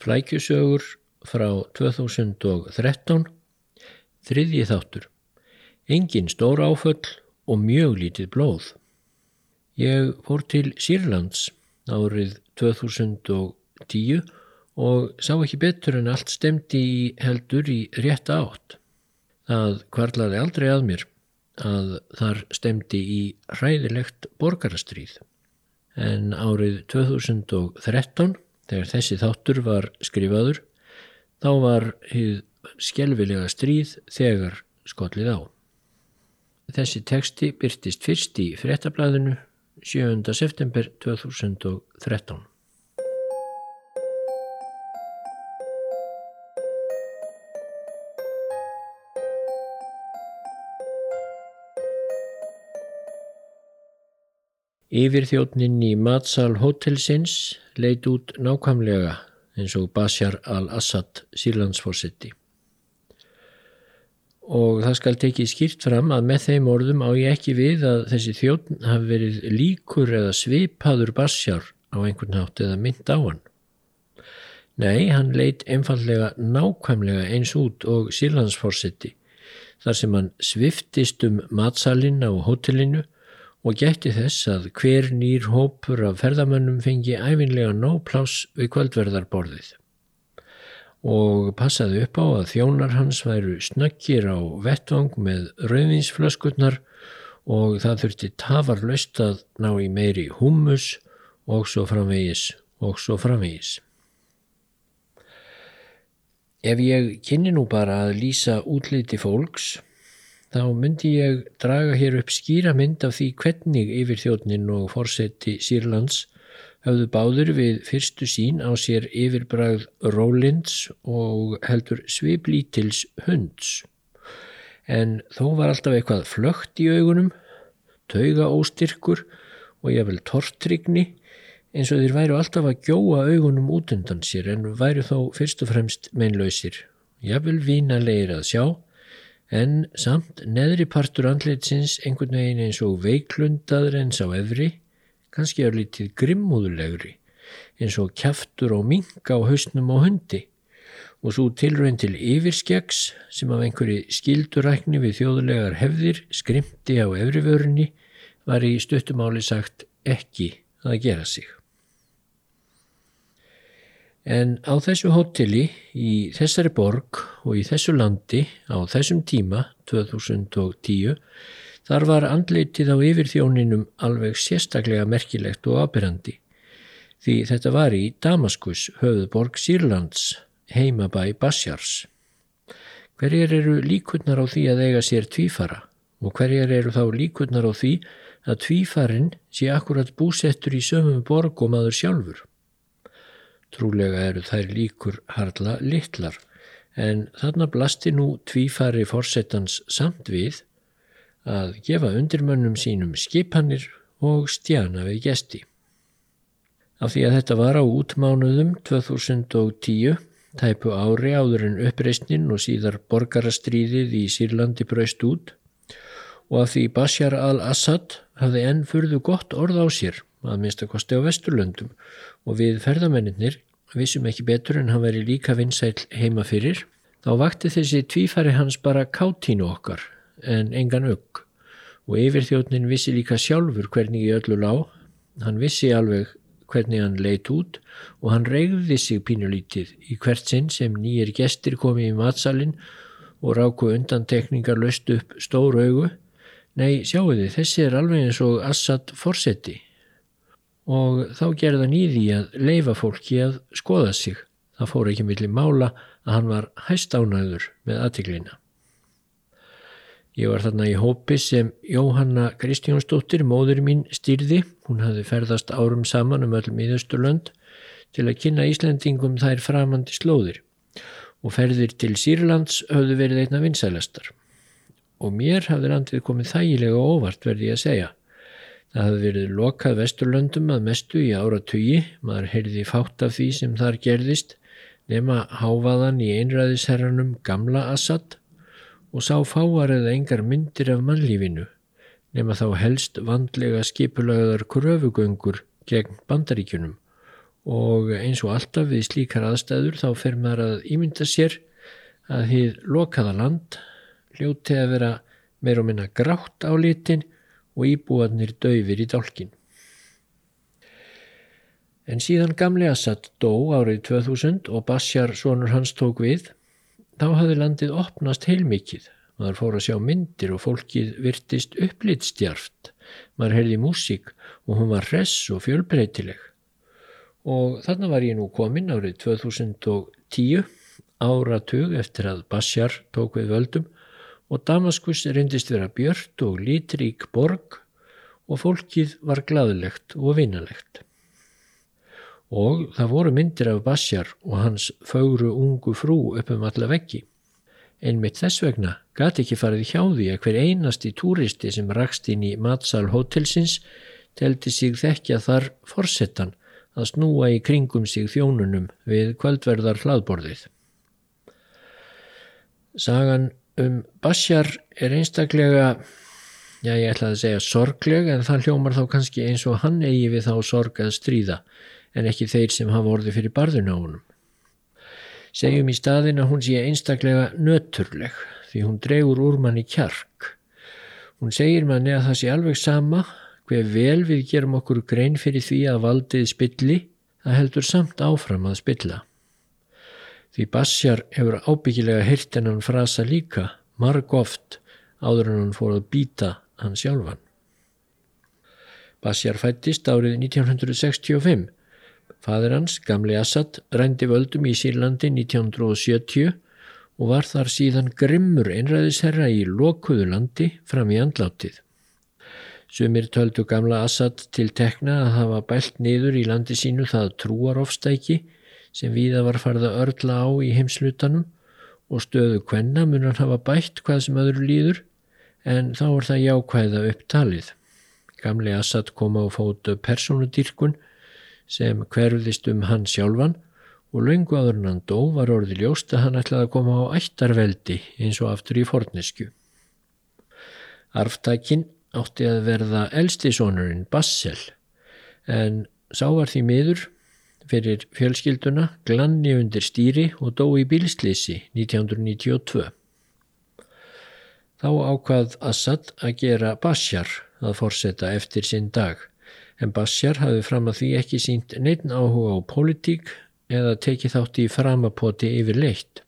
Flækjusögur frá 2013, þriðji þáttur. Engin stór áföll og mjög lítið blóð. Ég fór til Sýrlands árið 2010 og sá ekki betur en allt stemdi í heldur í rétt átt. Það kvarlaði aldrei að mér að þar stemdi í hræðilegt borgarastríð. En árið 2013 Þegar þessi þáttur var skrifaður þá var hið skjelvilega stríð þegar skollið á. Þessi teksti byrtist fyrst í frettablaðinu 7. september 2013. Yfirþjótnin í matsal hótelsins leit út nákvæmlega eins og Bashar al-Assad sílandsforsetti. Og það skal tekið skýrt fram að með þeim orðum á ég ekki við að þessi þjótn hafi verið líkur eða svipaður Bashar á einhvern hátt eða mynd á hann. Nei, hann leit einfallega nákvæmlega eins út og sílandsforsetti þar sem hann sviftist um matsalinn á hótelinu og gætti þess að hver nýr hópur af ferðamönnum fengi æfinlega nóplás við kvöldverðarborðið og passaði upp á að þjónar hans væru snakkir á vettvang með rauðinsflöskutnar og það þurfti tafarlaust að ná í meiri hummus og svo framvegis og svo framvegis. Ef ég kynni nú bara að lýsa útliti fólks þá myndi ég draga hér upp skýra mynd af því hvernig yfir þjóðnin og fórseti Sýrlands hafðu báður við fyrstu sín á sér yfirbragð Rólinds og heldur sviplítils hunds. En þó var alltaf eitthvað flögt í augunum, tauga óstyrkur og ég vel tortrygni eins og þeir væru alltaf að gjóa augunum út undan sér en væru þó fyrst og fremst meinlausir. Ég vil vína leir að sjá en samt neðri partur andleitsins einhvern veginn eins og veiklundaður eins á efri, kannski er litið grimmúðulegri, eins og kæftur og minga á hausnum og hundi og svo tilrönd til yfirskjags sem af einhverju skildurækni við þjóðulegar hefðir skrimti á efrivörunni var í stuttumáli sagt ekki að gera sig. En á þessu hóteli í þessari borg og í þessu landi á þessum tíma, 2010, þar var andleitið á yfirþjóninum alveg sérstaklega merkilegt og ábyrrandi. Því þetta var í Damaskus, höfðborg Sýrlands, heimabæ Basjars. Hverjar eru líkurnar á því að eiga sér tvífara og hverjar eru þá líkurnar á því að tvífarin sé akkurat búsettur í sömum borg og maður sjálfur? Trúlega eru þær líkur harla litlar en þarna blasti nú tvífari fórsetans samt við að gefa undirmönnum sínum skipanir og stjana við gesti. Af því að þetta var á útmánuðum 2010, tæpu ári áður en uppreysnin og síðar borgarastríðið í Sýrlandi braust út og af því Bashar al-Assad hafði enn fyrðu gott orð á sér að minnst að kosti á Vesturlöndum. Og við ferðamennir vissum ekki betur en hann veri líka vinsæl heima fyrir, þá vakti þessi tvífari hans bara káttínu okkar en engan ögg og yfirþjóðnin vissi líka sjálfur hvernig í öllu lág, hann vissi alveg hvernig hann leitt út og hann regði sig pínulítið í hvert sinn sem nýjir gestir komi í matsalinn og ráku undantekningar löst upp stór augu. Nei, sjáu þið, þessi er alveg eins og Assad forsetti og þá gerða nýði að leifa fólki að skoða sig. Það fór ekki millir mála að hann var hæst ánæður með aðtiklina. Ég var þarna í hópi sem Jóhanna Kristjónsdóttir, móður mín, stýrði. Hún hafði ferðast árum saman um öll miðausturlönd til að kynna Íslandingum þær framandi slóðir og ferðir til Sýrlands höfðu verið einna vinsælastar. Og mér hafði landið komið þægilega óvart verði að segja. Það hafði verið lokað vesturlöndum að mestu í áratugi, maður heyrði fátt af því sem þar gerðist, nema háfaðan í einræðisherranum gamla Assad og sá fáar eða engar myndir af mannlífinu, nema þá helst vandlega skipulagðar kröfugöngur gegn bandaríkunum og eins og alltaf við slíkar aðstæður þá fer maður að ímynda sér að þið lokaða land hljóti að vera meir og minna grátt á litin og íbúanir döfir í dálkin. En síðan gamli Assad dó árið 2000 og Bashar sonur hans tók við, þá hafði landið opnast heilmikið. Maður fór að sjá myndir og fólkið virtist upplitstjarft. Maður heyrði músík og hún var hress og fjölbreytileg og þarna var ég nú komin árið 2010 áratug eftir að Bashar tók við völdum og Damaskus reyndist vera björt og lítrík borg og fólkið var gladilegt og vinalegt. Og það voru myndir af Bashar og hans fáru ungu frú upp um alla veggi. Einmitt þess vegna gati ekki farið hjá því að hver einasti túristi sem rakst inn í matsal hótelsins telti sig þekkja þar forsettan að snúa í kringum sig þjónunum við kvöldverðar hlaðborðið. Sagan um Bashar er einstaklega, já ég ætlaði að segja sorgleg en það hljómar þá kannski eins og hann eigi við þá sorg að stríða en ekki þeir sem hafa orði fyrir barðun á honum. Segjum í staðin að hún sé einstaklega nöturleg því hún dregur úr manni kjark. Hún segir manni að það sé alveg sama hver vel við gerum okkur grein fyrir því að valdið spilli, það heldur samt áfram að spilla. Því Bassjar hefur ábyggilega hirt en hann frasa líka, marg oft, áður en hann fór að býta hann sjálfan. Bassjar fættist árið 1965. Fadur hans, gamli Assad, rændi völdum í Sýrlandi 1970 og var þar síðan grimmur einræðisherra í lokuðu landi fram í andlátið. Sumir töldu gamla Assad til tekna að hafa bælt niður í landi sínu það trúarofstæki sem viða var farða örla á í heimslutanum og stöðu kvenna mun hann hafa bætt hvað sem öðru líður en þá er það jákvæða upptalið. Gamli Assad kom á fótu personudýrkun sem hverfðist um hann sjálfan og laungu áður en hann dó var orði ljóst að hann ætlaði að koma á ættarveldi eins og aftur í fornesku. Arftækin átti að verða elstisónurinn Bassel en sá var því miður fyrir fjölskylduna glanni undir stýri og dó í bílslýsi 1992. Þá ákvað Assad að gera Bashar að forsetta eftir sinn dag en Bashar hafði fram að því ekki sínt neitt áhuga á politík eða tekið þátt í framapoti yfir leitt.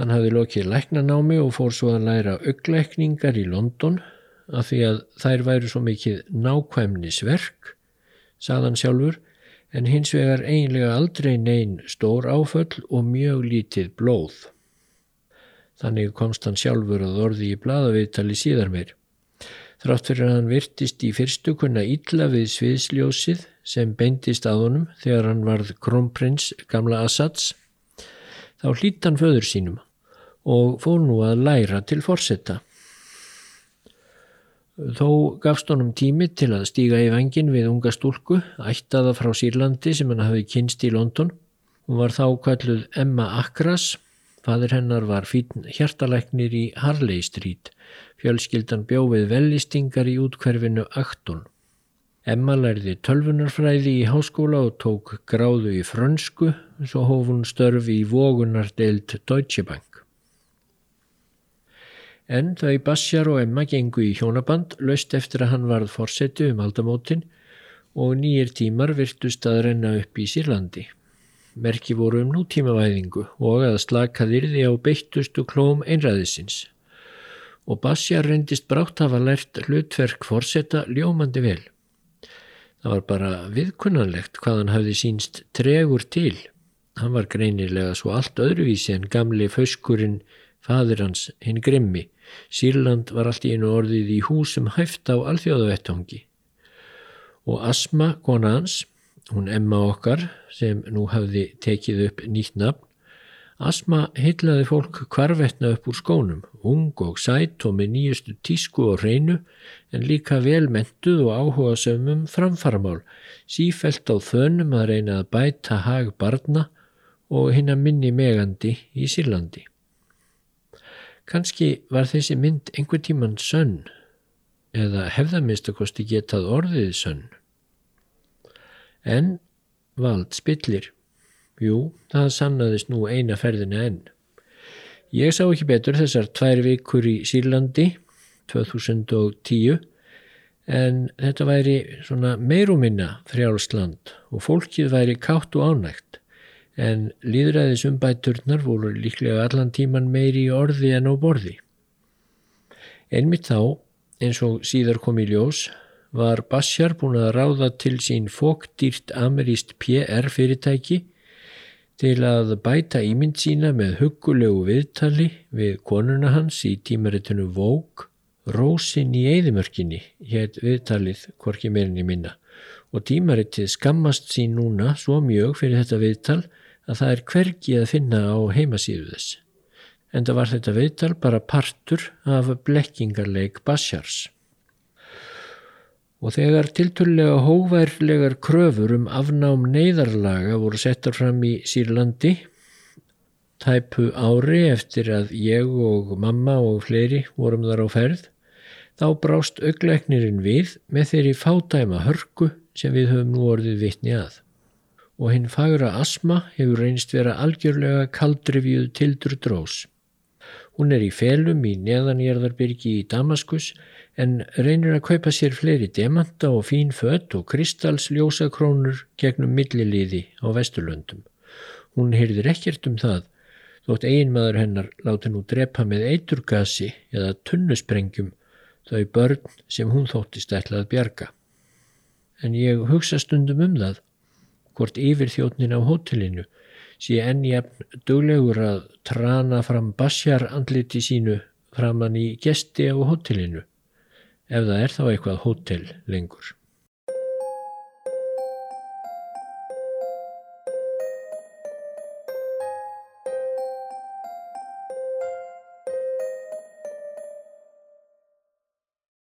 Hann hafði lokið læknanámi og fór svo að læra augleikningar í London af því að þær væru svo mikið nákvæmnisverk, saðan sjálfur, en hins vegar einlega aldrei neyn stór áföll og mjög lítið blóð. Þannig komst hann sjálfur að orði í bladaviðtali síðar meir. Þrátt fyrir að hann virtist í fyrstu kunna ítla við sviðsljósið sem beindist að honum þegar hann varð krómprins gamla Assads, þá hlýtt hann föður sínum og fór nú að læra til forsetta. Þó gafst honum tími til að stíga í vengin við unga stúlku, ættaða frá Sýrlandi sem hann hafi kynst í London. Hún var þá kalluð Emma Akras, fadir hennar var fítn hjartalæknir í Harley Street, fjölskyldan bjófið vellistingar í útkverfinu Acton. Emma lærði tölvunarfræði í háskóla og tók gráðu í frönsku, svo hóf hún störfi í vogunardeild Deutsche Bank. En þau Bassjar og Emma gengu í hjónaband löst eftir að hann varð fórsetu um aldamótin og nýjir tímar virtust að renna upp í Sýrlandi. Merki voru um nútímavæðingu og að slakaðirði á beittustu klóm einræðisins. Og Bassjar reyndist brátt hafa lært hlutverk fórseta ljómandi vel. Það var bara viðkunnanlegt hvað hann hafði sínst tregur til. Hann var greinilega svo allt öðruvísi en gamli fauskurinn fadir hans hinn grimmi Sýrland var allt í einu orðið í húsum hæft á alþjóðavettangi og Asma, kona hans, hún Emma okkar sem nú hafði tekið upp nýtt nafn, Asma heitlaði fólk kvarvetna upp úr skónum, ung og sætt og með nýjustu tísku og hreinu en líka velmentuð og áhuga sömum framfaramál, sífelt á þönum að reyna að bæta hag barna og hinna minni megandi í Sýrlandi. Kanski var þessi mynd einhver tíman sönn eða hefðamistakosti getað orðið sönn. En vald spillir. Jú, það sannaðist nú eina ferðina enn. Ég sá ekki betur þessar tvær vikur í Sýrlandi 2010 en þetta væri svona meiruminna frjálsland og fólkið væri kátt og ánægt en líðræðisumbæturnar voru líklega allan tíman meiri í orði en á borði. Einmitt þá, eins og síðar kom í ljós, var Bashar búin að ráða til sín fóktýrt ameríst PR fyrirtæki til að bæta ímynd sína með huggulegu viðtali við konuna hans í tímaritinu Vogue, Rósin í Eidimörkinni, hétt viðtalið hvorki meirinni minna og tímaritið skammast sín núna svo mjög fyrir þetta viðtal að það er hvergi að finna á heimasíðu þess. En það var þetta viðtal bara partur af blekkingarleik Bashars og þegar tilturlega hóværlegar kröfur um afnám neyðarlaga voru settar fram í Sýrlandi tæpu ári eftir að ég og mamma og fleiri vorum þar á ferð þá brást augleiknirinn við með þeirri fádæma hörku sem við höfum nú orðið vitni að og hinn fagra asma hefur reynst vera algjörlega kaldrifjuð tildur drós. Hún er í felum í neðanjörðarbyrgi í Damaskus en reynir að kaupa sér fleiri demanta og fín fött og kristalsljósakrónur gegnum milliliði á Vesturlöndum. Hún heyrðir ekkert um það, þótt einmaður hennar láti nú drepa með eiturgasi eða tunnusprengjum þau börn sem hún þóttist ætlað bjarga. En ég hugsa stundum um það, hvort yfir þjóttnin á hótelinu sé ennjafn duglegur að trana fram basjar andliti sínu framann í gesti á hótelinu ef það er þá eitthvað hótel lengur.